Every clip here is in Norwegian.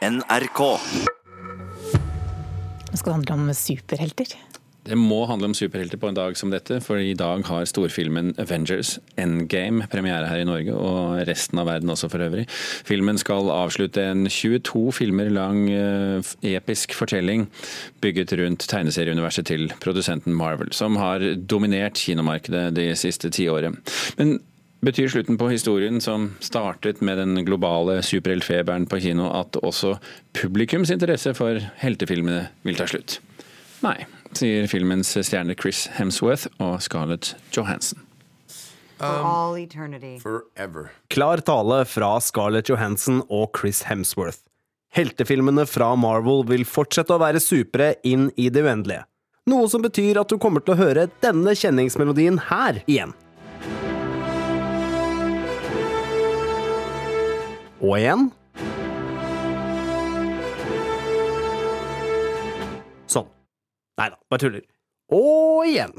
NRK. Nå skal det handle om superhelter. Det må handle om superhelter på en dag som dette, for i dag har storfilmen Avengers Endgame premiere her i Norge, og resten av verden også for øvrig. Filmen skal avslutte en 22 filmer lang eh, episk fortelling bygget rundt tegneserieuniverset til produsenten Marvel, som har dominert kinomarkedet de siste tiåret. Men Betyr slutten på historien, som startet med den globale superheltfeberen på kino, at også publikums interesse for heltefilmene vil ta slutt? Nei, sier filmens stjerne Chris Hemsworth og Scarlett Johansson. For all eternity. Forever. Klar tale fra Scarlett Johansson og Chris Hemsworth. Heltefilmene fra Marvel vil fortsette å være supre inn i det uendelige. Noe som betyr at du kommer til å høre denne kjenningsmelodien her igjen. Og igjen. Sånn. Nei da, bare tuller. Og igjen.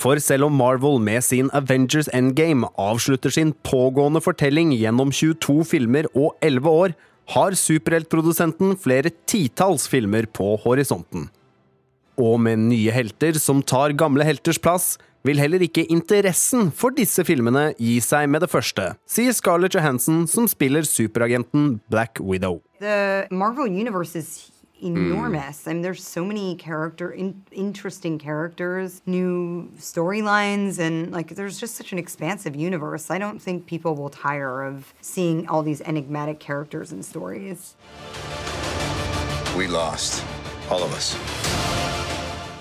For selv om Marvel med sin Avengers Endgame avslutter sin pågående fortelling gjennom 22 filmer og 11 år, har superheltprodusenten flere titalls filmer på horisonten. Og med nye helter som tar gamle helters plass, vil heller ikke interessen for disse filmene gi seg med det første, sier Scarlett Johansson, som spiller superagenten Black Widow. The Marvel universe is enormous. I mean, there's so many character, in, interesting characters, new storylines, and like there's just such an expansive universe. I don't think people will tire of seeing all these enigmatic characters and stories. We lost. All of us.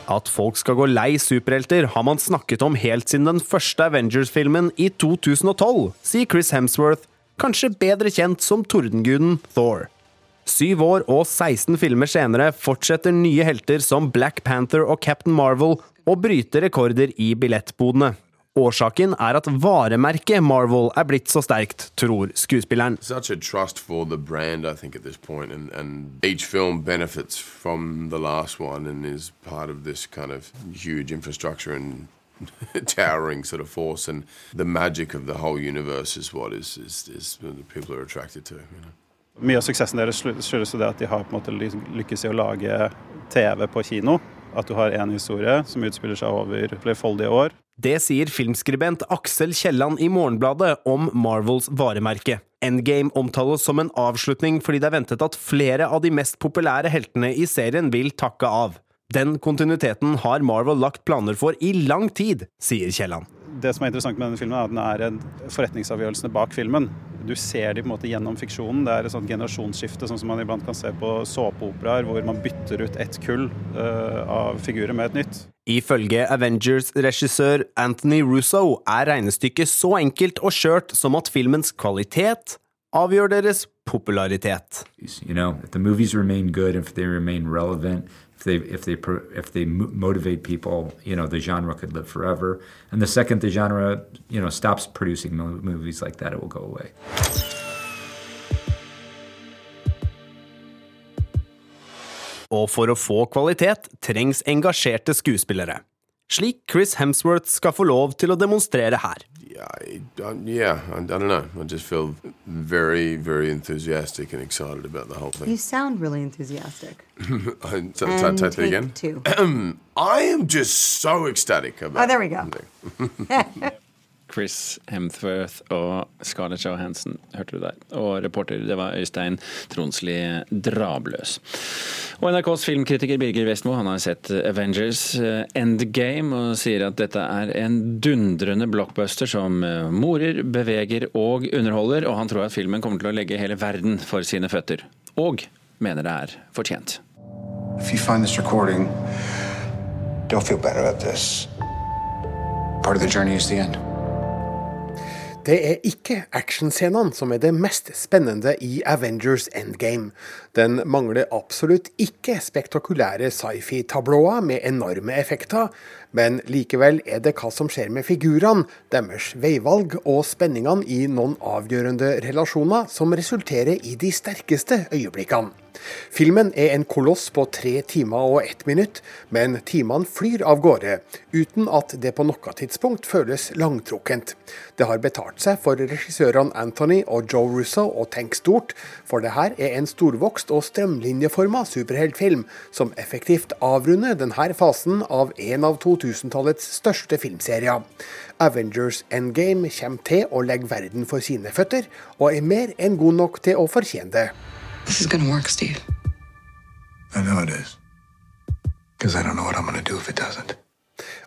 At folk skal gå lei superhelter, har man snakket om helt siden den første Avengers-filmen i 2012, sier Chris Hemsworth, kanskje bedre kjent som tordenguden Thor. Syv år og 16 filmer senere fortsetter nye helter som Black Panther og Captain Marvel å bryte rekorder i billettbodene. Årsaken er at varemerket Marvel er blitt så sterkt, tror skuespilleren. Such a trust for the brand, I think, at this point, and, and each film benefits from the last one and is part of this kind of huge infrastructure and towering sort of force. And the magic of the whole universe is what is, is, is people are attracted to. You know? Mye av suksessen deres skyldes jo det at de har på en måte lykkes i å lage TV på kino. At du har én historie som utspiller seg over flerfoldige år. Det sier filmskribent Aksel Kielland i Morgenbladet om Marvels varemerke. Endgame omtales som en avslutning fordi det er ventet at flere av de mest populære heltene i serien vil takke av. Den kontinuiteten har Marvel lagt planer for i lang tid, sier Kielland. Det som er interessant med denne filmen, er at den er en forretningsavgjørelsene bak filmen. Du ser de på en måte gjennom fiksjonen. Det er et sånt generasjonsskifte, sånn som man iblant kan se på såpeoperaer, hvor man bytter ut ett kull uh, av figurer med et nytt. Ifølge Avengers-regissør Anthony Russo er regnestykket så enkelt og skjørt som at filmens kvalitet avgjør deres popularitet. You know, if the movies remain good, if they remain relevant, if they if they if they motivate people, you know, the genre could live forever. And the second the genre, you know, stops producing movies like that, it will go away. Og for å få kvalitet trengs engasjerte skuespillere. Slik Chris Hemsworth skal få lov til å demonstrere her. I, uh, yeah, I, I, don't know. I just feel very, very enthusiastic and excited about the whole thing. You sound really enthusiastic. I, so, and take it again. Two. I am just so ecstatic about. Oh, there we go. Chris Hemsworth og Scarlett Johansson, hørte du der. Og reporter, det var Øystein Tronsli Drabløs. Og NRKs filmkritiker Birger Vestmo han har sett Avengers eh, Endgame og sier at dette er en dundrende blockbuster som eh, morer, beveger og underholder, og han tror at filmen kommer til å legge hele verden for sine føtter. Og mener det er fortjent. If you find this recording, don't feel bad about this. Part of the journey is the end. Det er ikke actionscenene som er det mest spennende i Avengers Endgame. Den mangler absolutt ikke spektakulære sci-fi-tablåer med enorme effekter, men likevel er det hva som skjer med figurene, deres veivalg og spenningene i noen avgjørende relasjoner som resulterer i de sterkeste øyeblikkene. Filmen er en koloss på tre timer og ett minutt, men timene flyr av gårde, uten at det på noe tidspunkt føles langtrukkent. Det har betalt seg for regissørene Anthony og Joe Russo å tenke stort, for det her er en storvokst og strømlinjeforma superheltfilm som effektivt avrunder denne fasen av en av 2000-tallets største filmserier. Avengers Endgame kommer til å legge verden for sine føtter, og er mer enn god nok til å fortjene det. This is gonna work, Steve. I know it is. Because I don't know what I'm gonna do if it doesn't.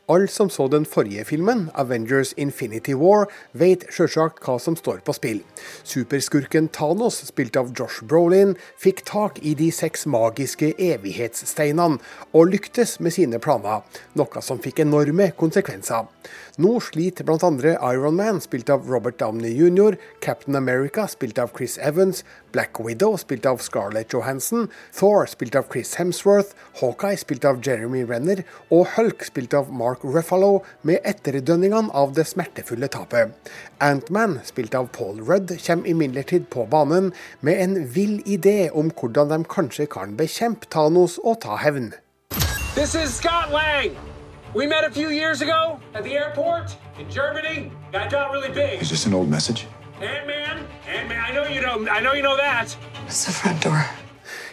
Alle som så den forrige filmen, Avengers Infinity War, vet sjølsagt hva som står på spill. Superskurken Thanos, spilt av Josh Brolin, fikk tak i de seks magiske evighetssteinene, og lyktes med sine planer, noe som fikk enorme konsekvenser. Nå sliter bl.a. Iron Man, spilt av Robert Downey jr., Captain America, spilt av Chris Evans, Black Widow, spilt av Scarlett Johansson, Thor, spilt av Chris Hemsworth, Hawkeye, spilt av Jeremy Renner, og Hulk, spilt av Mark Ruffalo, med etterdønningene av det smertefulle tapet. Antman, spilt av Paul Rudd, kommer imidlertid på banen med en vill idé om hvordan de kanskje kan bekjempe Thanos og ta hevn. This is Scott Lang. We met a few years ago at the airport in Germany. I got really big. Is this an old message? Ant-Man, you know. I know you know that. It's the front door.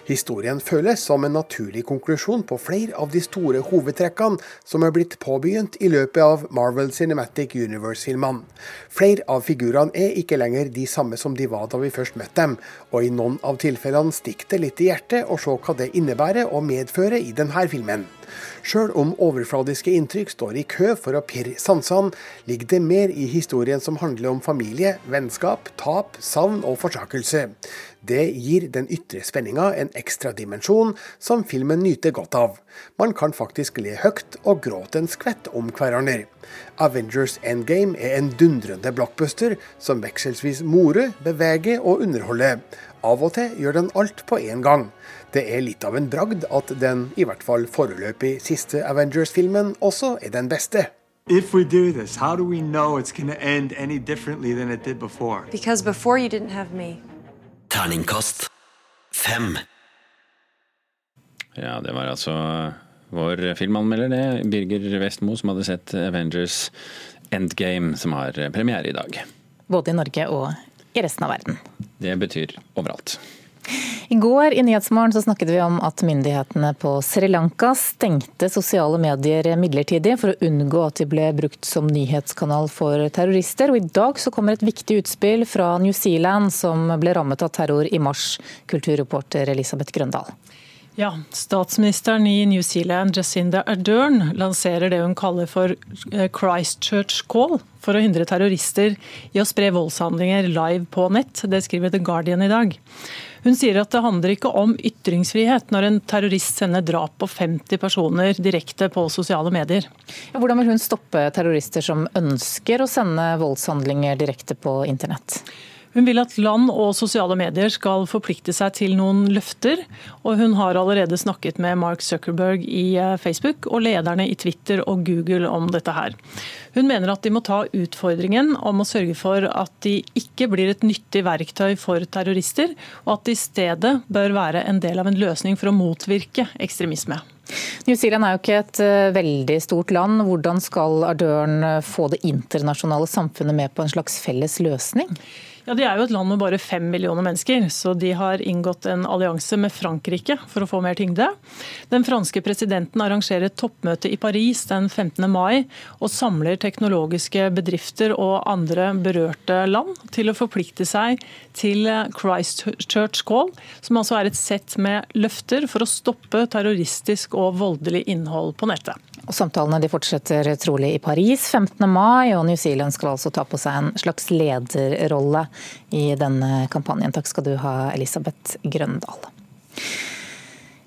Historien føles som en naturlig konklusjon på flere av de store hovedtrekkene som er blitt påbegynt i løpet av Marvel Cinematic Universe-filmene. Flere av figurene er ikke lenger de samme som de var da vi først møtte dem, og i noen av tilfellene stikker det litt i hjertet å se hva det innebærer å medføre i denne filmen. Sjøl om overfladiske inntrykk står i kø for å pirre sansene, ligger det mer i historien som handler om familie, vennskap, tap, savn og forsakelse. Det gir den ytre spenninga en ekstra dimensjon som filmen nyter godt av. Man kan faktisk le høyt og gråte en skvett om hverandre. Avengers Endgame er en dundrende blockbuster som vekselsvis morer, beveger og underholder. Av og til gjør den alt på én gang. Det er litt av en bragd at den, i hvert fall foreløpig siste Avengers-filmen, også er den beste. If we do this, how do we know it's going to end any differently than it did before? Because before you didn't have me. Terningkast fem. Ja, det var altså vår filmanmelder, det. Birger Vestmo, som hadde sett Avengers Endgame, som har premiere i dag. Både i Norge og i resten av verden. Det betyr overalt. I går i Nyhetsmorgen snakket vi om at myndighetene på Sri Lanka stengte sosiale medier midlertidig for å unngå at de ble brukt som nyhetskanal for terrorister. Og I dag så kommer et viktig utspill fra New Zealand, som ble rammet av terror i mars. Kulturreporter Elisabeth Grøndal. Ja, Statsministeren i New Zealand, Jacinda Ardern, lanserer det hun kaller for eh, Christchurch Call, for å hindre terrorister i å spre voldshandlinger live på nett. Det skriver The Guardian i dag. Hun sier at det handler ikke om ytringsfrihet når en terrorist sender drap på 50 personer direkte på sosiale medier. Hvordan vil hun stoppe terrorister som ønsker å sende voldshandlinger direkte på internett? Hun vil at land og sosiale medier skal forplikte seg til noen løfter. Og hun har allerede snakket med Mark Zuckerberg i eh, Facebook og lederne i Twitter og Google om dette her. Hun mener at de må ta utfordringen om å sørge for at de ikke blir et nyttig verktøy for terrorister, og at de i stedet bør være en del av en løsning for å motvirke ekstremisme. New Zealand er jo ikke et eh, veldig stort land. Hvordan skal Ardøren få det internasjonale samfunnet med på en slags felles løsning? Ja, De er jo et land med bare fem millioner mennesker, så de har inngått en allianse med Frankrike for å få mer tyngde. Den franske presidenten arrangerer toppmøte i Paris den 15. mai og samler teknologiske bedrifter og andre berørte land til å forplikte seg til Christchurch Call, som altså er et sett med løfter for å stoppe terroristisk og voldelig innhold på nettet. Og Samtalene de fortsetter trolig i Paris 15. mai, og New Zealand skal altså ta på seg en slags lederrolle i denne kampanjen. Takk skal du ha, Elisabeth Grøndal.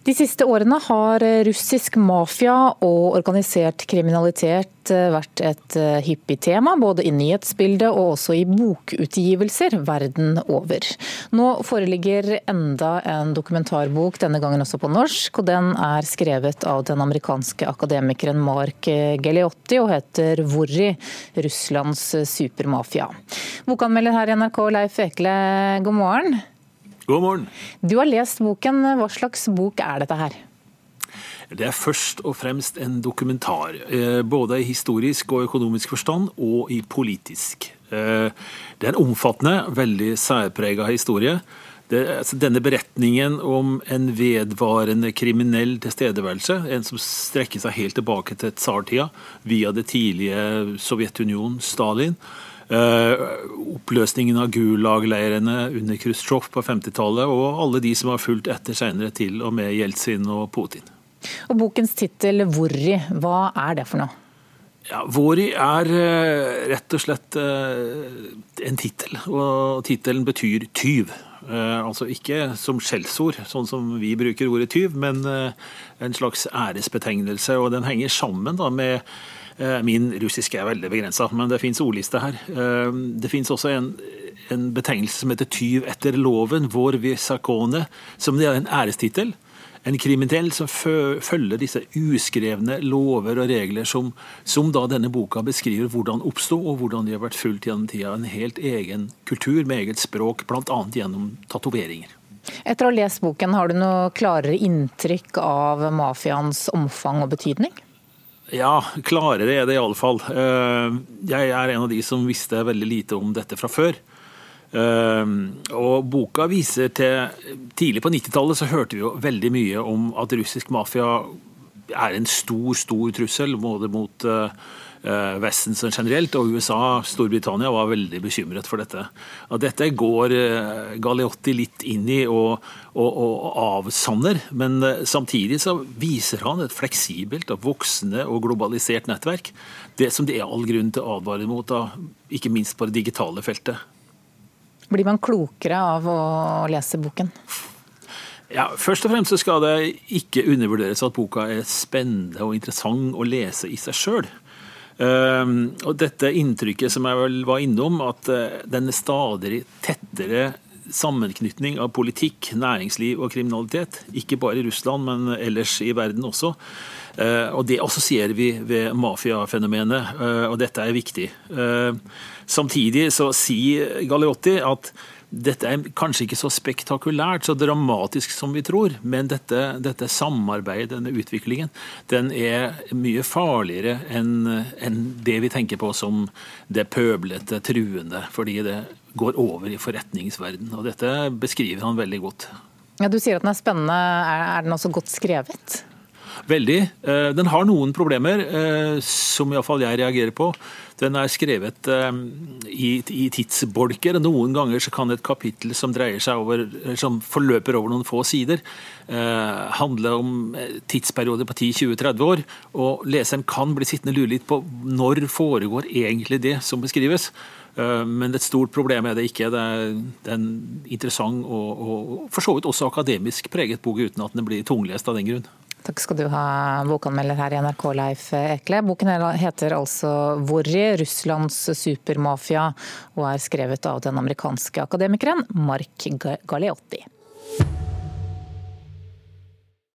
De siste årene har russisk mafia og organisert kriminalitet vært et hyppig tema, både i nyhetsbildet og også i bokutgivelser verden over. Nå foreligger enda en dokumentarbok, denne gangen også på norsk. og Den er skrevet av den amerikanske akademikeren Mark Geliotti og heter 'Worry Russlands supermafia'. Bokanmelder her i NRK, Leif Ekle, god morgen. God morgen. Du har lest boken. Hva slags bok er dette her? Det er først og fremst en dokumentar. Eh, både i historisk og økonomisk forstand, og i politisk. Eh, det er en omfattende, veldig særprega historie. Det, altså denne beretningen om en vedvarende kriminell tilstedeværelse, en som strekker seg helt tilbake til tsartida, via det tidlige Sovjetunionen, Stalin, oppløsningen av Gulag-leirene under Khrusjtsjov på 50-tallet, og alle de som har fulgt etter senere, til og med Jeltsin og Putin. Og Bokens tittel Vori, hva er det for noe? Ja, Våri er uh, rett og slett uh, en tittel, og tittelen betyr tyv. altså ikke som skjellsord, sånn som vi bruker ordet tyv, men en slags æresbetegnelse. Og den henger sammen da med Eh, min russiske er veldig begrensa, men det fins ordliste her. Eh, det fins også en, en, betegnelse som heter tyv etter loven, vår visakone, som det er en ærestittel. En kriminell som følger disse uskrevne lover og regler som, som da denne boka beskriver hvordan oppsto, og hvordan de har vært fulgt gjennom tida. En helt egen kultur med eget språk, bl.a. gjennom tatoveringer. Etter å ha lest boken, har du noe klarere inntrykk av mafiaens omfang og betydning? Ja, klarere er det iallfall. Eh, jeg er en av de som visste veldig lite om dette fra før. Eh, og boka viser til Tidlig på 90-tallet så hørte vi jo veldig mye om at russisk mafia er en stor, stor trussel både mot Eh, Vesten generelt, og USA Storbritannia var veldig bekymret for dette. Og dette går eh, Galeotti litt inn i og, og, og avsanner, men eh, samtidig så viser han et fleksibelt og voksende og globalisert nettverk. Det som det er all grunn til å advare mot, da, ikke minst på det digitale feltet. Blir man klokere av å lese boken? Ja, Først og fremst så skal det ikke undervurderes at boka er spennende og interessant å lese i seg sjøl. Ehm, og dette inntrykket som jeg vel var innom, at eh, den stadig tettere sammenknytning av politikk, næringsliv og kriminalitet, ikke bare i Russland, men ellers i verden også. Eh, og Det assosierer vi ved mafiafenomenet, eh, og dette er viktig. Samtidig så sier Galeotti at dette er kanskje ikke så spektakulært, så dramatisk som vi tror, men dette, dette samarbeidet, denne utviklingen, den er mye farligere enn enn det vi tenker på som det pøblete, truende, fordi det går over i forretningsverden. Og dette beskriver han veldig godt. Ja, Du sier at den er spennende. Er den også godt skrevet? Veldig. Eh, den har noen problemer, eh, som iallfall jeg reagerer på. Den er skrevet eh, i, i tidsbolker. Noen ganger kan et kapittel som over, som forløper over noen få sider, handle om tidsperioder på 10-20-30 år. Og leseren kan bli sittende lure litt på når foregår egentlig det som beskrives. Men et stort problem er det ikke. Det er en interessant og, og for så vidt også akademisk preget bok, uten at den blir tunglest av den grunn. Takk skal du ha, bokanmelder her i NRK, Leif Ekle. Boken heter altså 'Worry Russlands supermafia', og er skrevet av den amerikanske akademikeren Mark Galeotti.